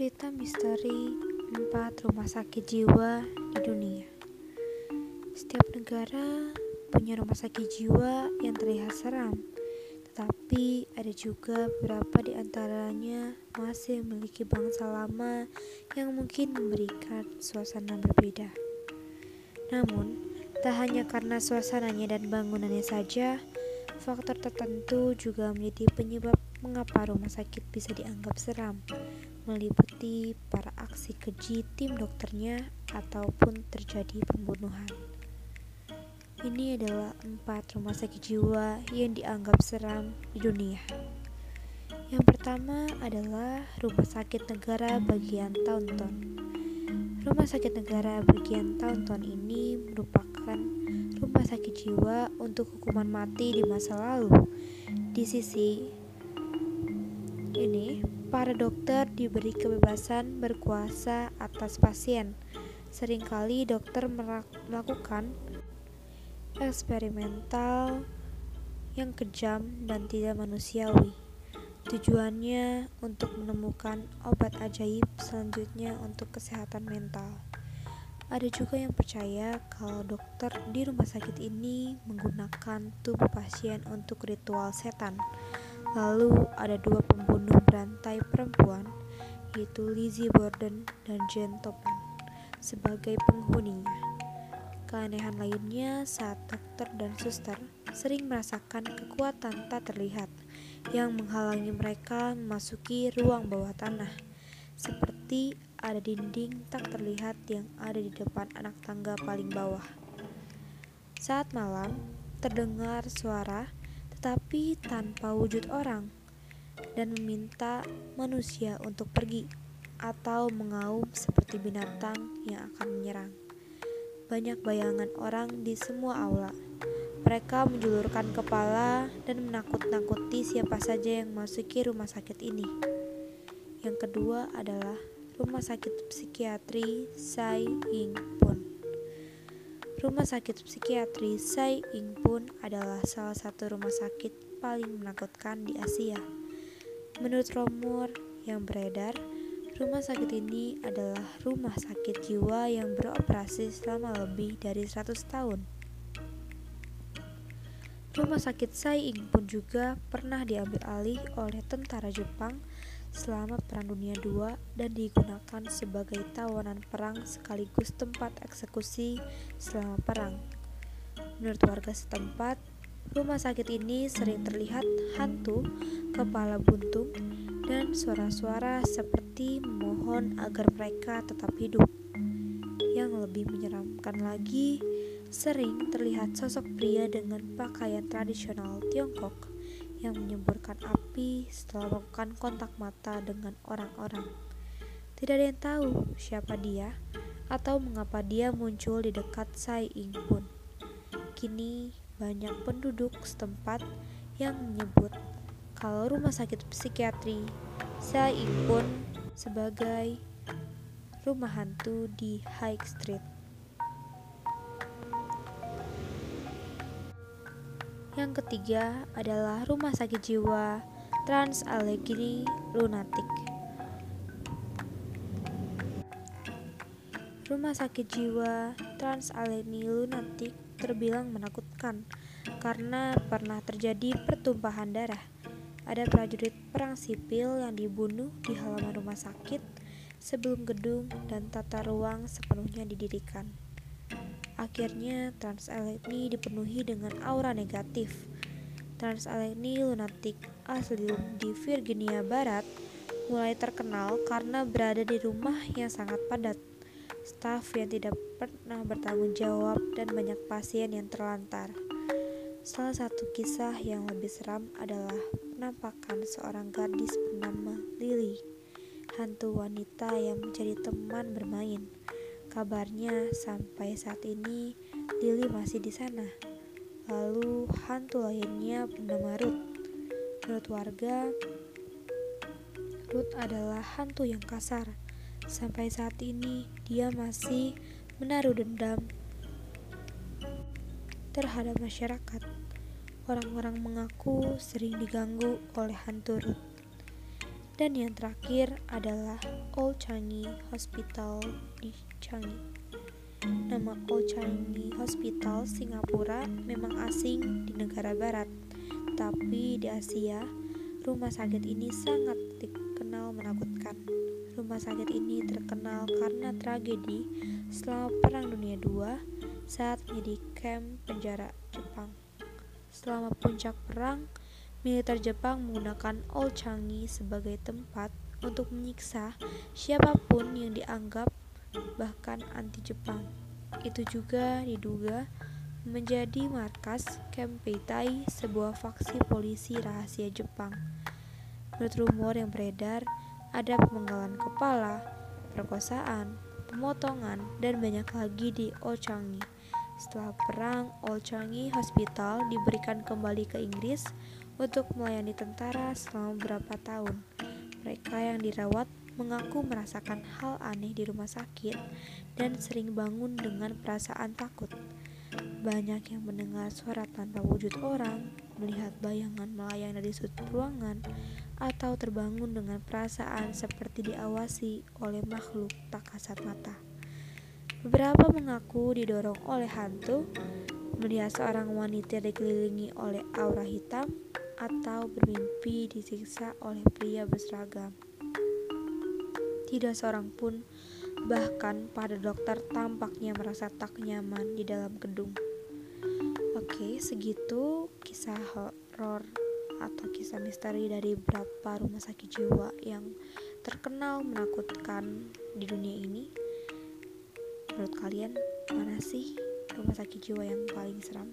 Cerita misteri empat rumah sakit jiwa di dunia. Setiap negara punya rumah sakit jiwa yang terlihat seram, tetapi ada juga beberapa di antaranya masih memiliki bangsa lama yang mungkin memberikan suasana berbeda. Namun, tak hanya karena suasananya dan bangunannya saja, faktor tertentu juga menjadi penyebab mengapa rumah sakit bisa dianggap seram meliputi para aksi keji tim dokternya ataupun terjadi pembunuhan. Ini adalah empat rumah sakit jiwa yang dianggap seram di dunia. Yang pertama adalah Rumah Sakit Negara bagian Taunton. Rumah Sakit Negara bagian Taunton ini merupakan rumah sakit jiwa untuk hukuman mati di masa lalu. Di sisi ini, para dokter diberi kebebasan berkuasa atas pasien. Seringkali dokter melakukan eksperimental yang kejam dan tidak manusiawi. Tujuannya untuk menemukan obat ajaib selanjutnya untuk kesehatan mental. Ada juga yang percaya kalau dokter di rumah sakit ini menggunakan tubuh pasien untuk ritual setan. Lalu ada dua pembunuh berantai perempuan, yaitu Lizzie Borden dan Jane Topan, sebagai penghuninya. Keanehan lainnya saat dokter dan suster sering merasakan kekuatan tak terlihat yang menghalangi mereka memasuki ruang bawah tanah, seperti ada dinding tak terlihat yang ada di depan anak tangga paling bawah. Saat malam, terdengar suara tetapi tanpa wujud orang, dan meminta manusia untuk pergi atau mengaum seperti binatang yang akan menyerang. Banyak bayangan orang di semua aula. Mereka menjulurkan kepala dan menakut-nakuti siapa saja yang masuki rumah sakit ini. Yang kedua adalah Rumah Sakit Psikiatri Sai Ying Pun. Rumah sakit psikiatri Sai Ing pun adalah salah satu rumah sakit paling menakutkan di Asia. Menurut rumor yang beredar, rumah sakit ini adalah rumah sakit jiwa yang beroperasi selama lebih dari 100 tahun. Rumah sakit Sai Ing pun juga pernah diambil alih oleh tentara Jepang selama Perang Dunia II dan digunakan sebagai tawanan perang sekaligus tempat eksekusi selama perang. Menurut warga setempat, rumah sakit ini sering terlihat hantu, kepala buntung, dan suara-suara seperti memohon agar mereka tetap hidup. Yang lebih menyeramkan lagi, sering terlihat sosok pria dengan pakaian tradisional Tiongkok yang menyemburkan api setelah melakukan kontak mata dengan orang-orang. Tidak ada yang tahu siapa dia atau mengapa dia muncul di dekat Sai Ing Pun. Kini banyak penduduk setempat yang menyebut kalau rumah sakit psikiatri Sai Ing Pun sebagai rumah hantu di High Street. Yang ketiga adalah Rumah Sakit Jiwa Trans Allegri Lunatic. Rumah sakit jiwa Trans Allegri Lunatic terbilang menakutkan karena pernah terjadi pertumpahan darah. Ada prajurit perang sipil yang dibunuh di halaman rumah sakit sebelum gedung dan tata ruang sepenuhnya didirikan. Akhirnya, Transallegni dipenuhi dengan aura negatif. Transallegni lunatic asli di Virginia Barat mulai terkenal karena berada di rumah yang sangat padat, staf yang tidak pernah bertanggung jawab, dan banyak pasien yang terlantar. Salah satu kisah yang lebih seram adalah penampakan seorang gadis bernama Lily, hantu wanita yang menjadi teman bermain. Kabarnya sampai saat ini Lily masih di sana. Lalu hantu lainnya bernama Ruth. Menurut warga, Ruth adalah hantu yang kasar. Sampai saat ini dia masih menaruh dendam terhadap masyarakat. Orang-orang mengaku sering diganggu oleh hantu Ruth. Dan yang terakhir adalah Old Changi Hospital di Changi. Nama Old Changi Hospital Singapura memang asing di negara barat, tapi di Asia, rumah sakit ini sangat dikenal menakutkan. Rumah sakit ini terkenal karena tragedi selama Perang Dunia II saat menjadi camp penjara Jepang. Selama puncak perang, militer Jepang menggunakan Old Changi sebagai tempat untuk menyiksa siapa pun yang dianggap bahkan anti Jepang. Itu juga diduga menjadi markas Camp Peitai, sebuah faksi polisi rahasia Jepang. Menurut rumor yang beredar, ada pemenggalan kepala, perkosaan, pemotongan, dan banyak lagi di Old Changi. Setelah perang, Old Changi Hospital diberikan kembali ke Inggris untuk melayani tentara selama beberapa tahun. Mereka yang dirawat mengaku merasakan hal aneh di rumah sakit dan sering bangun dengan perasaan takut. Banyak yang mendengar suara tanpa wujud orang, melihat bayangan melayang dari sudut ruangan, atau terbangun dengan perasaan seperti diawasi oleh makhluk tak kasat mata. Beberapa mengaku didorong oleh hantu, melihat seorang wanita dikelilingi oleh aura hitam, atau bermimpi disiksa oleh pria berseragam. Tidak seorang pun, bahkan pada dokter tampaknya merasa tak nyaman di dalam gedung. Oke, segitu kisah horor atau kisah misteri dari beberapa rumah sakit jiwa yang terkenal menakutkan di dunia ini. Menurut kalian, mana sih rumah sakit jiwa yang paling seram?